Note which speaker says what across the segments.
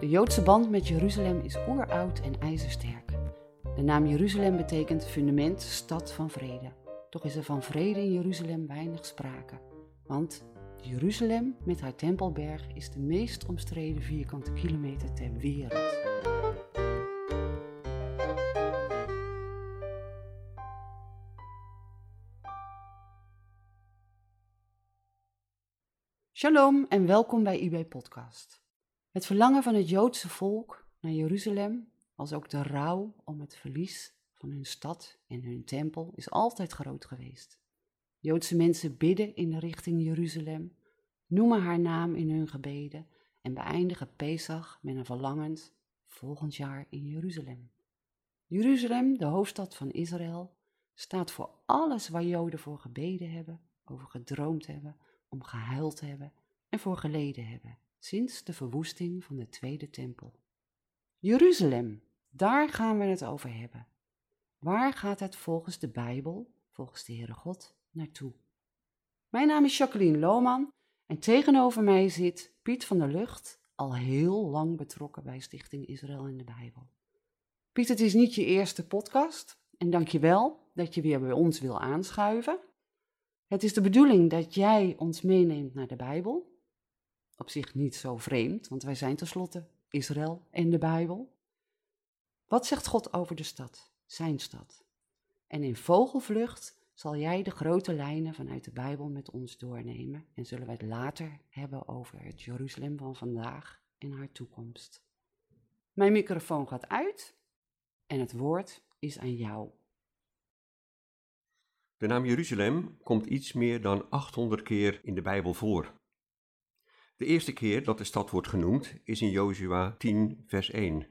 Speaker 1: De Joodse band met Jeruzalem is oeroud en ijzersterk. De naam Jeruzalem betekent fundament, stad van vrede. Toch is er van vrede in Jeruzalem weinig sprake. Want Jeruzalem met haar tempelberg is de meest omstreden vierkante kilometer ter wereld. Shalom en welkom bij IB Podcast. Het verlangen van het Joodse volk naar Jeruzalem, als ook de rouw om het verlies van hun stad en hun tempel, is altijd groot geweest. Joodse mensen bidden in de richting Jeruzalem, noemen haar naam in hun gebeden en beëindigen Pesach met een verlangend volgend jaar in Jeruzalem. Jeruzalem, de hoofdstad van Israël, staat voor alles waar Joden voor gebeden hebben, over gedroomd hebben, om gehuild hebben en voor geleden hebben, sinds de verwoesting van de Tweede Tempel. Jeruzalem, daar gaan we het over hebben. Waar gaat het volgens de Bijbel, volgens de Heere God, naartoe? Mijn naam is Jacqueline Lohman en tegenover mij zit Piet van der Lucht, al heel lang betrokken bij Stichting Israël in de Bijbel. Piet, het is niet je eerste podcast en dank je wel dat je weer bij ons wil aanschuiven. Het is de bedoeling dat jij ons meeneemt naar de Bijbel. Op zich niet zo vreemd, want wij zijn tenslotte Israël en de Bijbel. Wat zegt God over de stad, zijn stad? En in vogelvlucht zal jij de grote lijnen vanuit de Bijbel met ons doornemen en zullen we het later hebben over het Jeruzalem van vandaag en haar toekomst. Mijn microfoon gaat uit en het woord is aan jou.
Speaker 2: De naam Jeruzalem komt iets meer dan 800 keer in de Bijbel voor. De eerste keer dat de stad wordt genoemd is in Jozua 10, vers 1.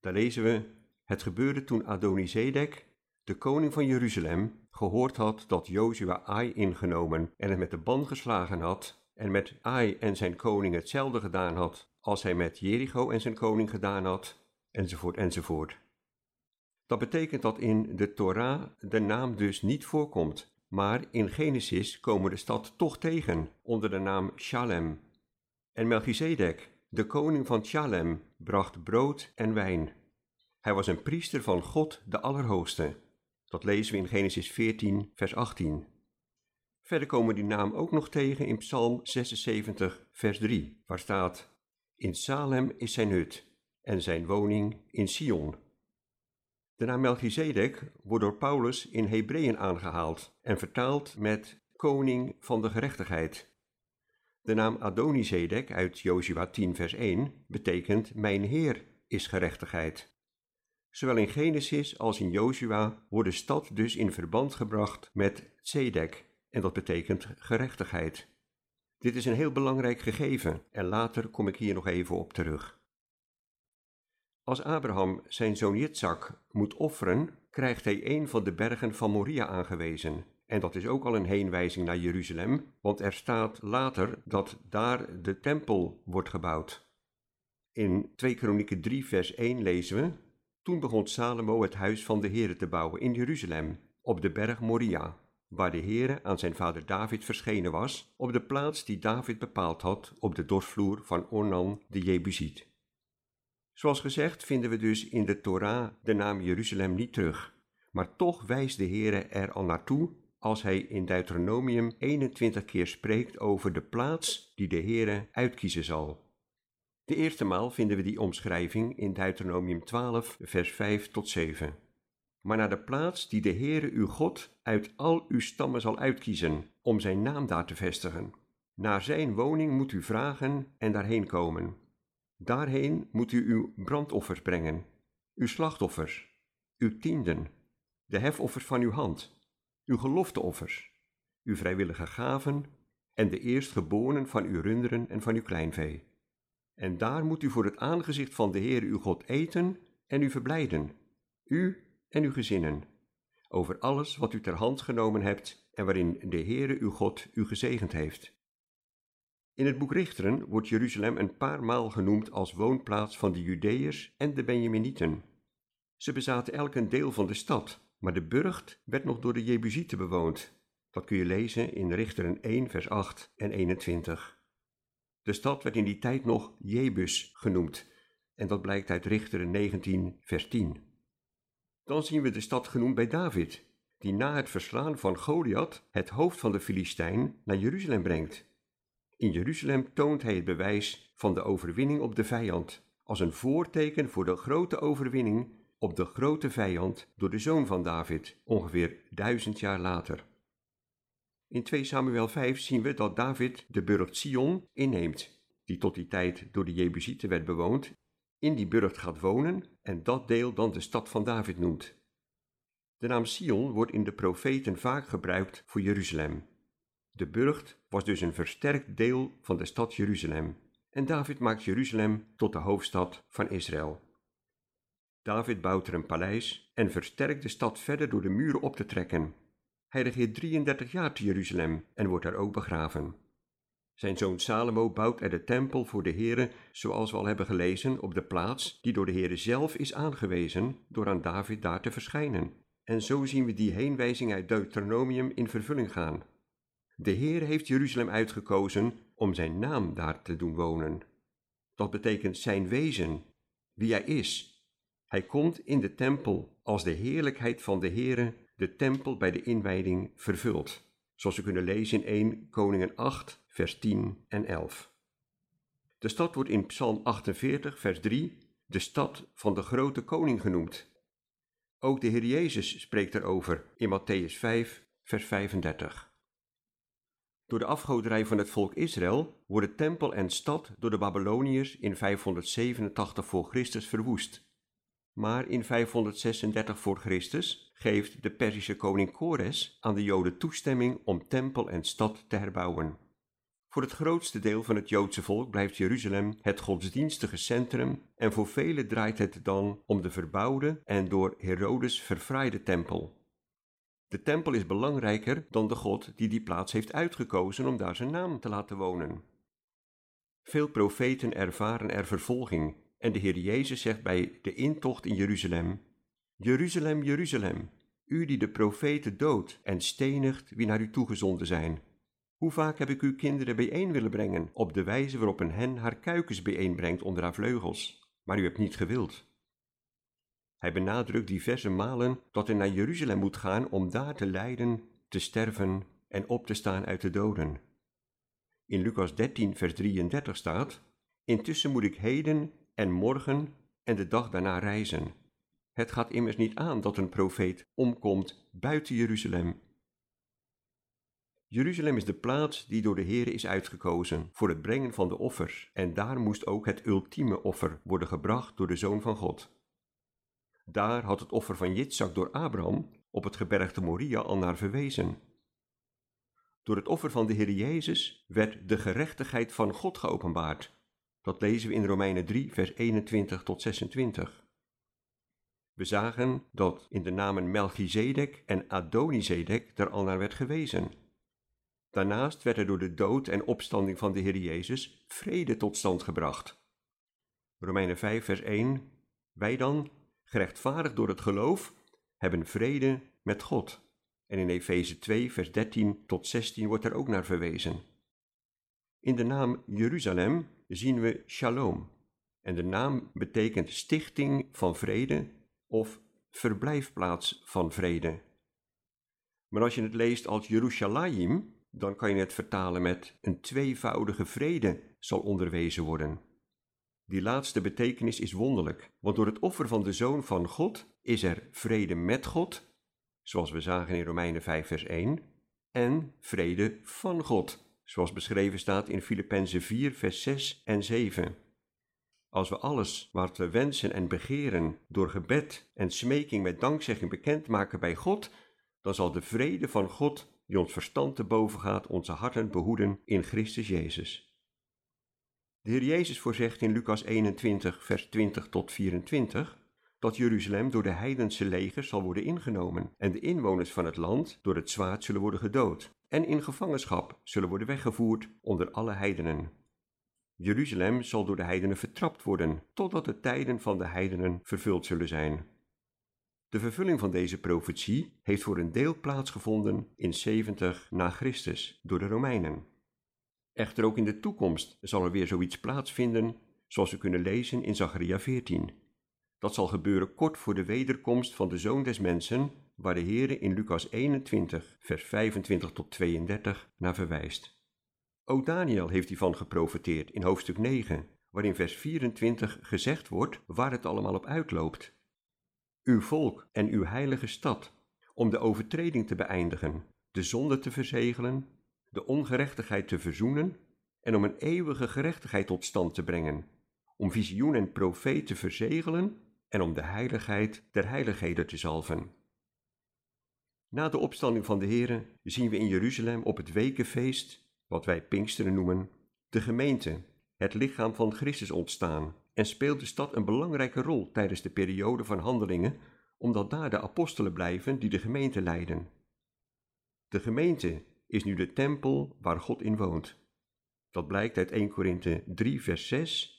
Speaker 2: Daar lezen we: Het gebeurde toen Adonizedek, de koning van Jeruzalem, gehoord had dat Jozua Ai ingenomen en het met de ban geslagen had, en met Ai en zijn koning hetzelfde gedaan had als hij met Jericho en zijn koning gedaan had, enzovoort, enzovoort. Dat betekent dat in de Torah de naam dus niet voorkomt, maar in Genesis komen de stad toch tegen onder de naam Shalem. En Melchizedek, de koning van Shalem, bracht brood en wijn. Hij was een priester van God de Allerhoogste. Dat lezen we in Genesis 14, vers 18. Verder komen die naam ook nog tegen in Psalm 76, vers 3, waar staat: In Salem is zijn hut en zijn woning in Sion. De naam Melchizedek wordt door Paulus in Hebreeën aangehaald en vertaald met koning van de gerechtigheid. De naam Adonizedek uit Jozua 10 vers 1 betekent mijn Heer is gerechtigheid. Zowel in Genesis als in Jozua wordt de stad dus in verband gebracht met Zedek en dat betekent gerechtigheid. Dit is een heel belangrijk gegeven en later kom ik hier nog even op terug. Als Abraham zijn zoon Yitzhak moet offeren, krijgt hij een van de bergen van Moria aangewezen. En dat is ook al een heenwijzing naar Jeruzalem, want er staat later dat daar de tempel wordt gebouwd. In 2 Kronieken 3 vers 1 lezen we, Toen begon Salomo het huis van de Heere te bouwen in Jeruzalem, op de berg Moria, waar de Heere aan zijn vader David verschenen was, op de plaats die David bepaald had op de dorsvloer van Ornan de Jebusiet. Zoals gezegd vinden we dus in de Torah de naam Jeruzalem niet terug, maar toch wijst de Heere er al naartoe als hij in Deuteronomium 21 keer spreekt over de plaats die de Heere uitkiezen zal. De eerste maal vinden we die omschrijving in Deuteronomium 12, vers 5 tot 7. Maar naar de plaats die de Heere uw God uit al uw stammen zal uitkiezen, om zijn naam daar te vestigen. Naar zijn woning moet u vragen en daarheen komen. Daarheen moet u uw brandoffers brengen, uw slachtoffers, uw tienden, de hefoffers van uw hand, uw gelofteoffers, uw vrijwillige gaven en de eerstgeborenen van uw runderen en van uw kleinvee. En daar moet u voor het aangezicht van de Heer uw God eten en u verblijden, u en uw gezinnen, over alles wat u ter hand genomen hebt en waarin de Heere uw God u gezegend heeft. In het boek Richteren wordt Jeruzalem een paar maal genoemd als woonplaats van de Judeërs en de Benjaminieten. Ze bezaten elk een deel van de stad, maar de burcht werd nog door de Jebusieten bewoond. Dat kun je lezen in Richteren 1, vers 8 en 21. De stad werd in die tijd nog Jebus genoemd, en dat blijkt uit Richteren 19, vers 10. Dan zien we de stad genoemd bij David, die na het verslaan van Goliath het hoofd van de Filistijn naar Jeruzalem brengt. In Jeruzalem toont hij het bewijs van de overwinning op de vijand, als een voorteken voor de grote overwinning op de grote vijand door de zoon van David, ongeveer duizend jaar later. In 2 Samuel 5 zien we dat David de burcht Sion inneemt, die tot die tijd door de Jebusieten werd bewoond, in die burcht gaat wonen en dat deel dan de stad van David noemt. De naam Sion wordt in de profeten vaak gebruikt voor Jeruzalem. De burcht was dus een versterkt deel van de stad Jeruzalem en David maakt Jeruzalem tot de hoofdstad van Israël. David bouwt er een paleis en versterkt de stad verder door de muren op te trekken. Hij regeert 33 jaar te Jeruzalem en wordt daar ook begraven. Zijn zoon Salomo bouwt er de tempel voor de Heere, zoals we al hebben gelezen, op de plaats die door de Heere zelf is aangewezen door aan David daar te verschijnen. En zo zien we die heenwijzing uit Deuteronomium in vervulling gaan. De Heer heeft Jeruzalem uitgekozen om zijn naam daar te doen wonen. Dat betekent zijn wezen, wie hij is. Hij komt in de tempel als de heerlijkheid van de Heere de tempel bij de inwijding vervult, zoals we kunnen lezen in 1 Koningen 8, vers 10 en 11. De stad wordt in Psalm 48, vers 3 de stad van de grote koning genoemd. Ook de Heer Jezus spreekt erover in Matthäus 5, vers 35. Door de afgoderij van het volk Israël worden tempel en stad door de Babyloniërs in 587 voor Christus verwoest. Maar in 536 voor Christus geeft de Perzische koning Kores aan de Joden toestemming om tempel en stad te herbouwen. Voor het grootste deel van het Joodse volk blijft Jeruzalem het godsdienstige centrum en voor velen draait het dan om de verbouwde en door Herodes verfraaide tempel. De tempel is belangrijker dan de God die die plaats heeft uitgekozen om daar zijn naam te laten wonen. Veel profeten ervaren er vervolging en de Heer Jezus zegt bij de intocht in Jeruzalem: Jeruzalem, Jeruzalem, u die de profeten doodt en stenigt wie naar u toegezonden zijn. Hoe vaak heb ik uw kinderen bijeen willen brengen, op de wijze waarop een hen haar kuikens bijeenbrengt onder haar vleugels, maar u hebt niet gewild. Hij benadrukt diverse malen dat hij naar Jeruzalem moet gaan om daar te lijden, te sterven en op te staan uit de doden. In Lucas 13, vers 33 staat: Intussen moet ik heden en morgen en de dag daarna reizen. Het gaat immers niet aan dat een profeet omkomt buiten Jeruzalem. Jeruzalem is de plaats die door de Heere is uitgekozen voor het brengen van de offers, en daar moest ook het ultieme offer worden gebracht door de Zoon van God. Daar had het offer van Jitsak door Abraham op het gebergte Moria al naar verwezen. Door het offer van de Heer Jezus werd de gerechtigheid van God geopenbaard. Dat lezen we in Romeinen 3, vers 21 tot 26. We zagen dat in de namen Melchizedek en Adonizedek er al naar werd gewezen. Daarnaast werd er door de dood en opstanding van de Heer Jezus vrede tot stand gebracht. Romeinen 5, vers 1. Wij dan, gerechtvaardigd door het geloof, hebben vrede met God. En in Efeze 2, vers 13 tot 16 wordt er ook naar verwezen. In de naam Jeruzalem zien we shalom. En de naam betekent stichting van vrede of verblijfplaats van vrede. Maar als je het leest als Jeruzalem, dan kan je het vertalen met een tweevoudige vrede zal onderwezen worden. Die laatste betekenis is wonderlijk, want door het offer van de Zoon van God is er vrede met God, zoals we zagen in Romeinen 5 vers 1, en vrede van God, zoals beschreven staat in Filippenzen 4 vers 6 en 7. Als we alles wat we wensen en begeren door gebed en smeking met dankzegging bekendmaken bij God, dan zal de vrede van God, die ons verstand te boven gaat, onze harten behoeden in Christus Jezus. De Heer Jezus voorzegt in Lucas 21, vers 20 tot 24 dat Jeruzalem door de heidense legers zal worden ingenomen en de inwoners van het land door het zwaard zullen worden gedood en in gevangenschap zullen worden weggevoerd onder alle heidenen. Jeruzalem zal door de heidenen vertrapt worden, totdat de tijden van de heidenen vervuld zullen zijn. De vervulling van deze profetie heeft voor een deel plaatsgevonden in 70 na Christus door de Romeinen. Echter ook in de toekomst zal er weer zoiets plaatsvinden, zoals we kunnen lezen in Zacharia 14. Dat zal gebeuren kort voor de wederkomst van de Zoon des Mensen, waar de Heere in Lucas 21, vers 25 tot 32 naar verwijst. Ook Daniel heeft hiervan geprofeteerd in hoofdstuk 9, waarin vers 24 gezegd wordt waar het allemaal op uitloopt. Uw volk en uw heilige stad, om de overtreding te beëindigen, de zonde te verzegelen, de ongerechtigheid te verzoenen en om een eeuwige gerechtigheid tot stand te brengen, om visioen en profeet te verzegelen en om de heiligheid der heiligheden te zalven. Na de opstanding van de Heere zien we in Jeruzalem op het wekenfeest, wat wij Pinksteren noemen, de gemeente, het lichaam van Christus ontstaan en speelt de stad een belangrijke rol tijdens de periode van handelingen, omdat daar de apostelen blijven die de gemeente leiden. De gemeente is nu de tempel waar God in woont. Dat blijkt uit 1 Korinthe 3 vers 6,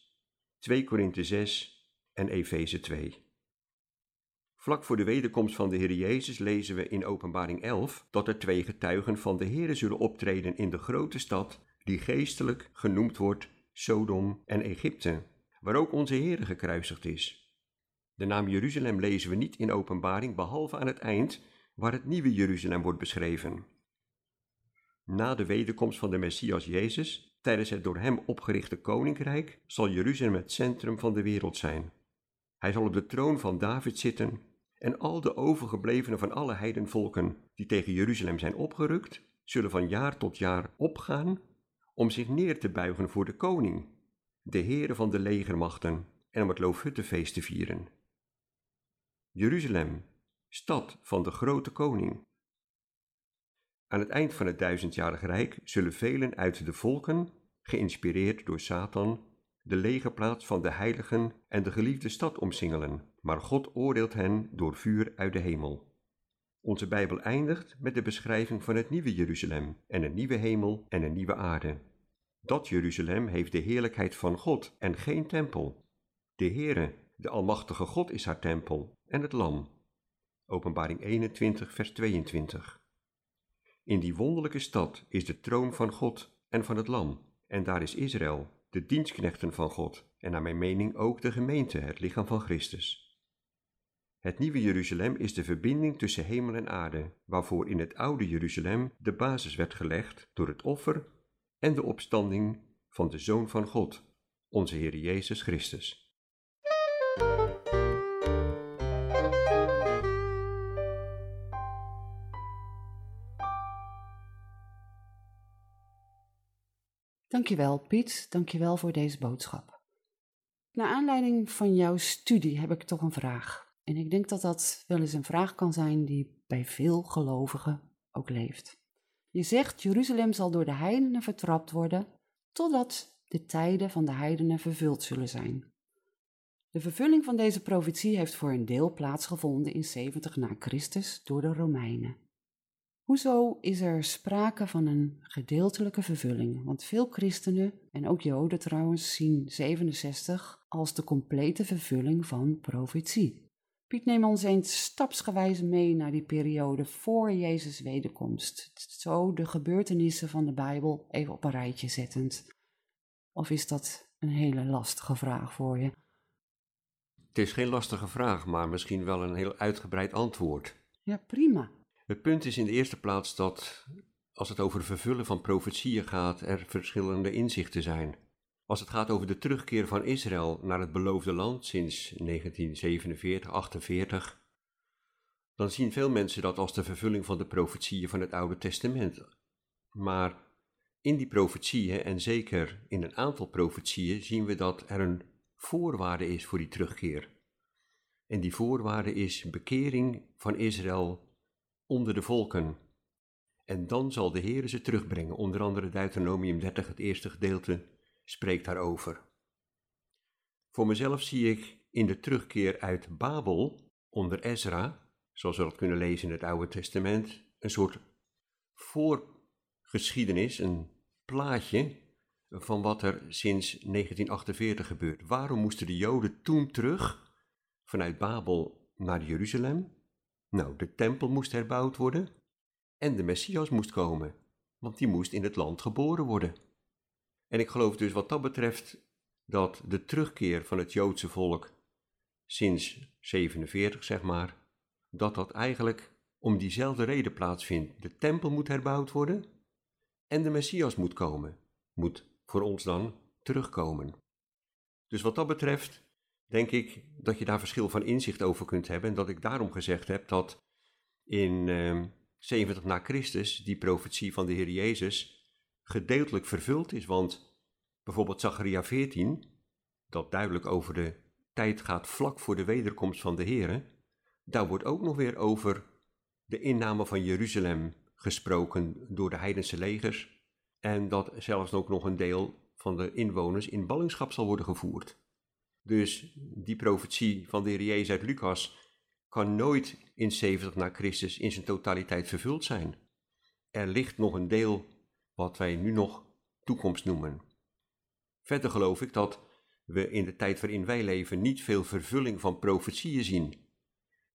Speaker 2: 2 Korinthe 6 en Efeze 2. Vlak voor de wederkomst van de Heer Jezus lezen we in Openbaring 11 dat er twee getuigen van de Heer zullen optreden in de grote stad die geestelijk genoemd wordt Sodom en Egypte, waar ook onze Heer gekruisigd is. De naam Jeruzalem lezen we niet in Openbaring behalve aan het eind waar het nieuwe Jeruzalem wordt beschreven. Na de wederkomst van de Messias Jezus, tijdens het door hem opgerichte koninkrijk, zal Jeruzalem het centrum van de wereld zijn. Hij zal op de troon van David zitten en al de overgeblevenen van alle heidenvolken die tegen Jeruzalem zijn opgerukt, zullen van jaar tot jaar opgaan om zich neer te buigen voor de koning, de Heere van de legermachten, en om het Loofhuttenfeest te vieren. Jeruzalem, stad van de grote koning. Aan het eind van het duizendjarig rijk zullen velen uit de volken, geïnspireerd door Satan, de legerplaats van de heiligen en de geliefde stad omsingelen, maar God oordeelt hen door vuur uit de hemel. Onze Bijbel eindigt met de beschrijving van het nieuwe Jeruzalem en een nieuwe hemel en een nieuwe aarde. Dat Jeruzalem heeft de heerlijkheid van God en geen tempel. De Heere, de Almachtige God is haar tempel en het Lam. Openbaring 21, vers 22. In die wonderlijke stad is de troon van God en van het Lam, en daar is Israël, de dienstknechten van God, en naar mijn mening ook de gemeente, het lichaam van Christus. Het nieuwe Jeruzalem is de verbinding tussen hemel en aarde, waarvoor in het oude Jeruzalem de basis werd gelegd door het offer en de opstanding van de Zoon van God, onze Heer Jezus Christus.
Speaker 1: Dankjewel Piet, dankjewel voor deze boodschap. Naar aanleiding van jouw studie heb ik toch een vraag. En ik denk dat dat wel eens een vraag kan zijn die bij veel gelovigen ook leeft. Je zegt Jeruzalem zal door de heidenen vertrapt worden totdat de tijden van de heidenen vervuld zullen zijn. De vervulling van deze profetie heeft voor een deel plaatsgevonden in 70 na Christus door de Romeinen. Hoezo is er sprake van een gedeeltelijke vervulling? Want veel christenen, en ook Joden trouwens, zien 67 als de complete vervulling van profetie. Piet, neem ons eens stapsgewijs mee naar die periode voor Jezus' wederkomst. Zo de gebeurtenissen van de Bijbel even op een rijtje zettend. Of is dat een hele lastige vraag voor je?
Speaker 2: Het is geen lastige vraag, maar misschien wel een heel uitgebreid antwoord.
Speaker 1: Ja, prima.
Speaker 2: Het punt is in de eerste plaats dat, als het over vervullen van profetieën gaat, er verschillende inzichten zijn. Als het gaat over de terugkeer van Israël naar het beloofde land sinds 1947-48, dan zien veel mensen dat als de vervulling van de profetieën van het Oude Testament. Maar in die profetieën, en zeker in een aantal profetieën, zien we dat er een voorwaarde is voor die terugkeer. En die voorwaarde is bekering van Israël onder de volken. En dan zal de Heer ze terugbrengen. Onder andere Deuteronomium 30, het eerste gedeelte, spreekt daarover. Voor mezelf zie ik in de terugkeer uit Babel onder Ezra, zoals we dat kunnen lezen in het Oude Testament, een soort voorgeschiedenis, een plaatje van wat er sinds 1948 gebeurt. Waarom moesten de Joden toen terug vanuit Babel naar Jeruzalem? Nou, de tempel moest herbouwd worden en de Messias moest komen, want die moest in het land geboren worden. En ik geloof dus wat dat betreft dat de terugkeer van het Joodse volk sinds 47, zeg maar, dat dat eigenlijk om diezelfde reden plaatsvindt. De tempel moet herbouwd worden en de Messias moet komen, moet voor ons dan terugkomen. Dus wat dat betreft denk ik dat je daar verschil van inzicht over kunt hebben en dat ik daarom gezegd heb dat in eh, 70 na Christus die profetie van de Heer Jezus gedeeltelijk vervuld is, want bijvoorbeeld Zacharia 14, dat duidelijk over de tijd gaat vlak voor de wederkomst van de Heer, daar wordt ook nog weer over de inname van Jeruzalem gesproken door de heidense legers en dat zelfs ook nog een deel van de inwoners in ballingschap zal worden gevoerd. Dus die profetie van de Heer Jezus uit Lucas kan nooit in 70 na Christus in zijn totaliteit vervuld zijn. Er ligt nog een deel wat wij nu nog toekomst noemen. Verder geloof ik dat we in de tijd waarin wij leven niet veel vervulling van profetieën zien.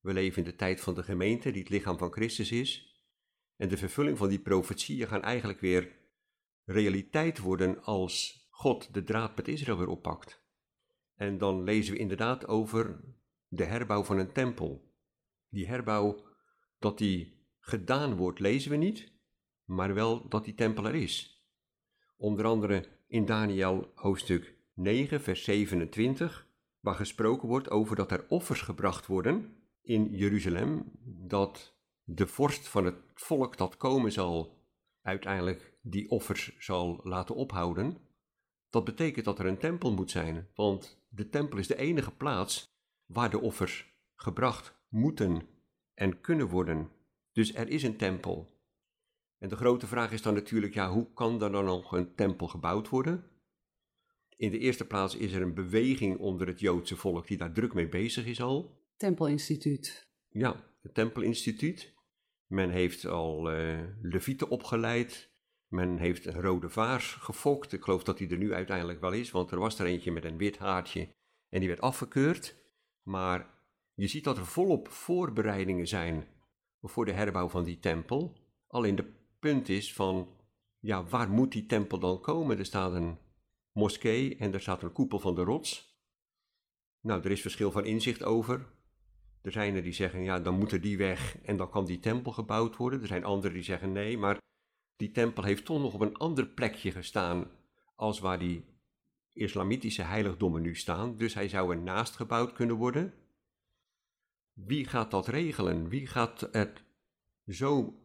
Speaker 2: We leven in de tijd van de gemeente, die het lichaam van Christus is. En de vervulling van die profetieën gaan eigenlijk weer realiteit worden als God de draad met Israël weer oppakt. En dan lezen we inderdaad over de herbouw van een tempel. Die herbouw, dat die gedaan wordt, lezen we niet, maar wel dat die tempel er is. Onder andere in Daniel hoofdstuk 9, vers 27, waar gesproken wordt over dat er offers gebracht worden in Jeruzalem, dat de vorst van het volk dat komen zal, uiteindelijk die offers zal laten ophouden. Dat betekent dat er een tempel moet zijn, want de tempel is de enige plaats waar de offers gebracht moeten en kunnen worden. Dus er is een tempel. En de grote vraag is dan natuurlijk, ja, hoe kan er dan nog een tempel gebouwd worden? In de eerste plaats is er een beweging onder het Joodse volk die daar druk mee bezig is al.
Speaker 1: Tempelinstituut.
Speaker 2: Ja, het Tempelinstituut. Men heeft al uh, levieten opgeleid. Men heeft rode vaars gefokt. Ik geloof dat die er nu uiteindelijk wel is, want er was er eentje met een wit haartje en die werd afgekeurd. Maar je ziet dat er volop voorbereidingen zijn voor de herbouw van die tempel. Alleen de punt is van, ja, waar moet die tempel dan komen? Er staat een moskee en er staat een koepel van de rots. Nou, er is verschil van inzicht over. Er zijn er die zeggen, ja, dan moet er die weg en dan kan die tempel gebouwd worden. Er zijn anderen die zeggen, nee, maar die tempel heeft toch nog op een ander plekje gestaan als waar die islamitische heiligdommen nu staan. Dus hij zou ernaast gebouwd kunnen worden. Wie gaat dat regelen? Wie gaat het zo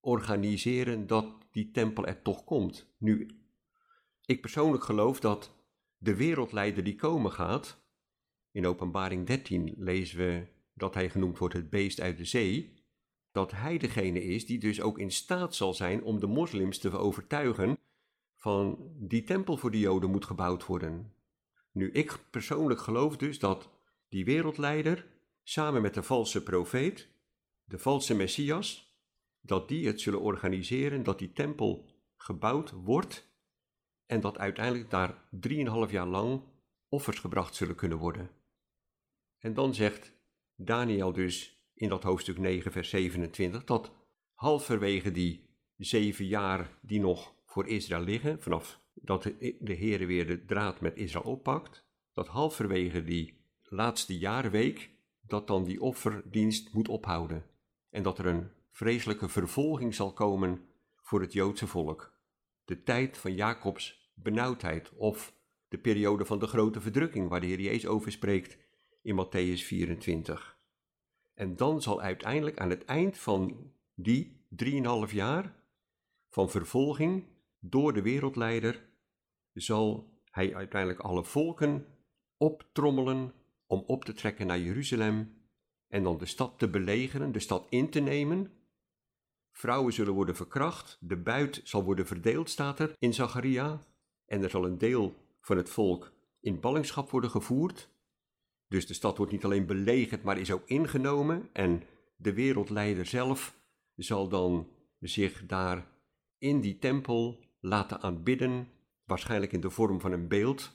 Speaker 2: organiseren dat die tempel er toch komt? Nu, ik persoonlijk geloof dat de wereldleider die komen gaat, in Openbaring 13 lezen we dat hij genoemd wordt het beest uit de zee, dat hij degene is die dus ook in staat zal zijn om de moslims te overtuigen van die tempel voor de Joden moet gebouwd worden. Nu, ik persoonlijk geloof dus dat die wereldleider samen met de valse profeet, de valse Messias, dat die het zullen organiseren dat die tempel gebouwd wordt en dat uiteindelijk daar drieënhalf jaar lang offers gebracht zullen kunnen worden. En dan zegt Daniel dus in dat hoofdstuk 9, vers 27, dat halverwege die zeven jaar die nog voor Israël liggen, vanaf dat de Heer weer de draad met Israël oppakt, dat halverwege die laatste jaarweek, dat dan die offerdienst moet ophouden en dat er een vreselijke vervolging zal komen voor het Joodse volk. De tijd van Jacobs benauwdheid of de periode van de grote verdrukking waar de Heer Jezus over spreekt in Matthäus 24. En dan zal uiteindelijk aan het eind van die drieënhalf jaar van vervolging door de wereldleider, zal hij uiteindelijk alle volken optrommelen om op te trekken naar Jeruzalem en dan de stad te belegeren, de stad in te nemen. Vrouwen zullen worden verkracht, de buit zal worden verdeeld, staat er in Zacharia, en er zal een deel van het volk in ballingschap worden gevoerd. Dus de stad wordt niet alleen belegerd, maar is ook ingenomen en de wereldleider zelf zal dan zich daar in die tempel laten aanbidden, waarschijnlijk in de vorm van een beeld,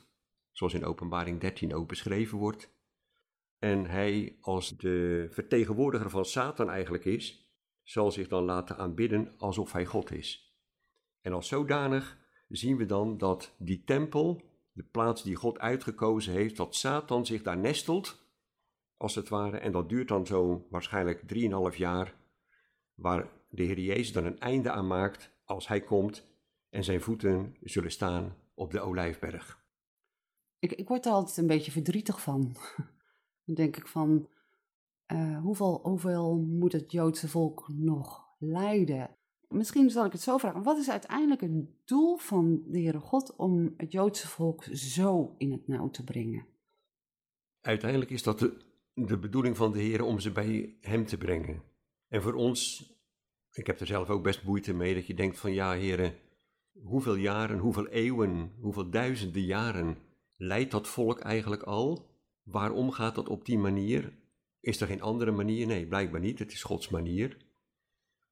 Speaker 2: zoals in Openbaring 13 ook beschreven wordt. En hij, als de vertegenwoordiger van Satan eigenlijk is, zal zich dan laten aanbidden alsof hij God is. En als zodanig zien we dan dat die tempel, de plaats die God uitgekozen heeft, dat Satan zich daar nestelt, als het ware, en dat duurt dan zo waarschijnlijk drieënhalf jaar, waar de Heer Jezus dan een einde aan maakt als hij komt en zijn voeten zullen staan op de olijfberg.
Speaker 1: Ik, ik word er altijd een beetje verdrietig van. Dan denk ik van, uh, hoeveel, hoeveel moet het Joodse volk nog lijden? Misschien zal ik het zo vragen. Wat is uiteindelijk het doel van de Heere God om het Joodse volk zo in het nauw te brengen?
Speaker 2: Uiteindelijk is dat de, de bedoeling van de Heer om ze bij Hem te brengen. En voor ons, ik heb er zelf ook best moeite mee, dat je denkt van ja, heren, hoeveel jaren, hoeveel eeuwen, hoeveel duizenden jaren leidt dat volk eigenlijk al? Waarom gaat dat op die manier? Is er geen andere manier? Nee, blijkbaar niet. Het is Gods manier.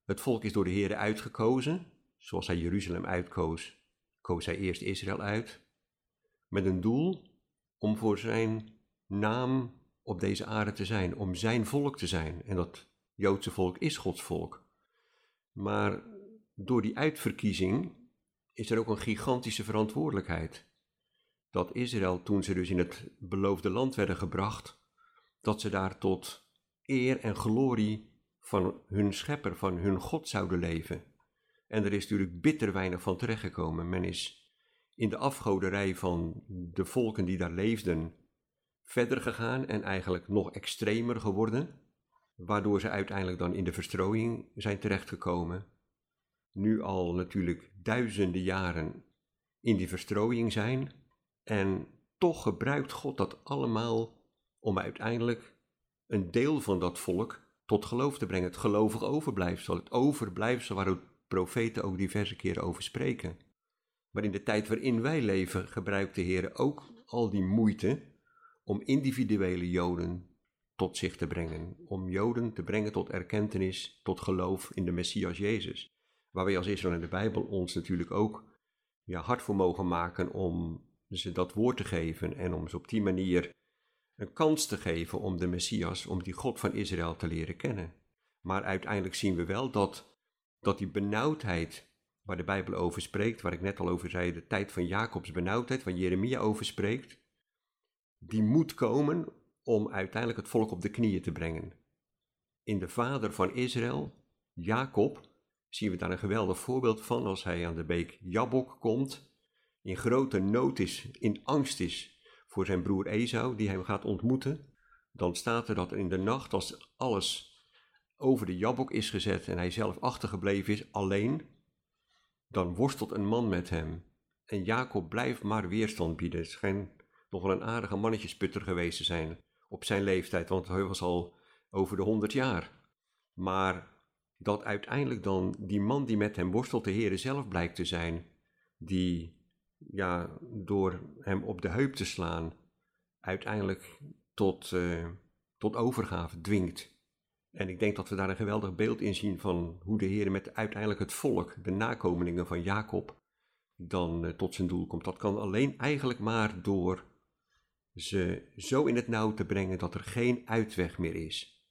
Speaker 2: Het volk is door de Heer uitgekozen. Zoals hij Jeruzalem uitkoos, koos hij eerst Israël uit. Met een doel om voor zijn naam op deze aarde te zijn, om zijn volk te zijn. En dat Joodse volk is Gods volk. Maar door die uitverkiezing is er ook een gigantische verantwoordelijkheid dat Israël, toen ze dus in het beloofde land werden gebracht, dat ze daar tot eer en glorie van hun schepper, van hun God zouden leven. En er is natuurlijk bitter weinig van terechtgekomen. Men is in de afgoderij van de volken die daar leefden verder gegaan en eigenlijk nog extremer geworden, waardoor ze uiteindelijk dan in de verstrooiing zijn terechtgekomen. Nu al natuurlijk duizenden jaren in die verstrooiing zijn, en toch gebruikt God dat allemaal om uiteindelijk een deel van dat volk tot geloof te brengen. Het gelovig overblijfsel, het overblijfsel waar de profeten ook diverse keren over spreken. Maar in de tijd waarin wij leven gebruikt de Heer ook al die moeite om individuele Joden tot zich te brengen. Om Joden te brengen tot erkentenis, tot geloof in de Messias Jezus. Waar wij als Israël in de Bijbel ons natuurlijk ook ja, hard voor mogen maken om ze dat woord te geven en om ze op die manier een kans te geven om de Messias, om die God van Israël te leren kennen. Maar uiteindelijk zien we wel dat, dat die benauwdheid waar de Bijbel over spreekt, waar ik net al over zei, de tijd van Jacobs benauwdheid, waar Jeremia over spreekt, die moet komen om uiteindelijk het volk op de knieën te brengen. In de vader van Israël, Jacob, zien we daar een geweldig voorbeeld van als hij aan de beek Jabok komt in grote nood is, in angst is voor zijn broer Esau, die hem gaat ontmoeten, dan staat er dat in de nacht, als alles over de jabok is gezet en hij zelf achtergebleven is, alleen, dan worstelt een man met hem. En Jacob blijft maar weerstand bieden. Het schijnt nog wel een aardige mannetjesputter geweest te zijn op zijn leeftijd, want hij was al over de honderd jaar. Maar dat uiteindelijk dan die man die met hem worstelt, de Heere zelf blijkt te zijn, die ja, door hem op de heup te slaan, uiteindelijk tot, uh, tot overgave dwingt. En ik denk dat we daar een geweldig beeld in zien van hoe de Heer met uiteindelijk het volk, de nakomelingen van Jacob, dan uh, tot zijn doel komt. Dat kan alleen eigenlijk maar door ze zo in het nauw te brengen dat er geen uitweg meer is.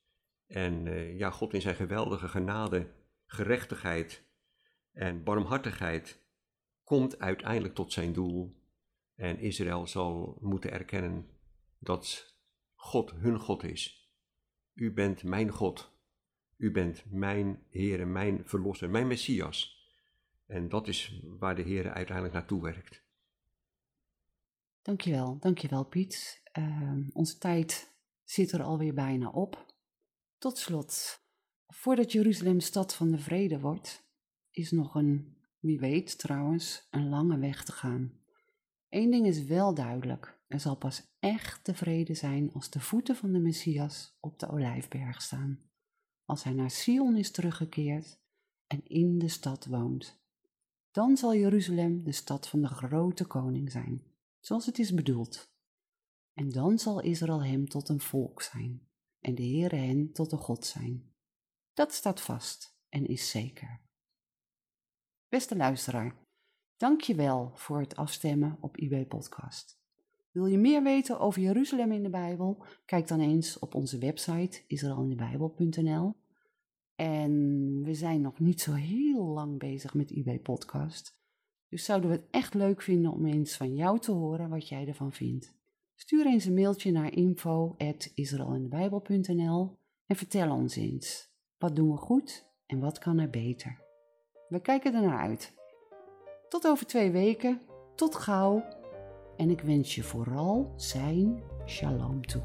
Speaker 2: En uh, ja, God in zijn geweldige genade, gerechtigheid en barmhartigheid komt uiteindelijk tot zijn doel. En Israël zal moeten erkennen dat God hun God is. U bent mijn God. U bent mijn Heer, mijn Verlosser, mijn Messias. En dat is waar de Heer uiteindelijk naartoe werkt.
Speaker 1: Dankjewel, dankjewel Piet. Uh, onze tijd zit er alweer bijna op. Tot slot, voordat Jeruzalem stad van de vrede wordt, is nog een wie weet trouwens, een lange weg te gaan. Eén ding is wel duidelijk: er zal pas echt tevreden zijn als de voeten van de Messias op de olijfberg staan. Als hij naar Sion is teruggekeerd en in de stad woont. Dan zal Jeruzalem de stad van de grote koning zijn, zoals het is bedoeld. En dan zal Israël hem tot een volk zijn en de Heere hen tot een God zijn. Dat staat vast en is zeker. Beste luisteraar, dank je wel voor het afstemmen op IB Podcast. Wil je meer weten over Jeruzalem in de Bijbel? Kijk dan eens op onze website israelindebijbel.nl. En we zijn nog niet zo heel lang bezig met IB Podcast. Dus zouden we het echt leuk vinden om eens van jou te horen wat jij ervan vindt. Stuur eens een mailtje naar info.israelindebijbel.nl en vertel ons eens. Wat doen we goed en wat kan er beter? We kijken er naar uit. Tot over twee weken. Tot gauw. En ik wens je vooral zijn shalom toe.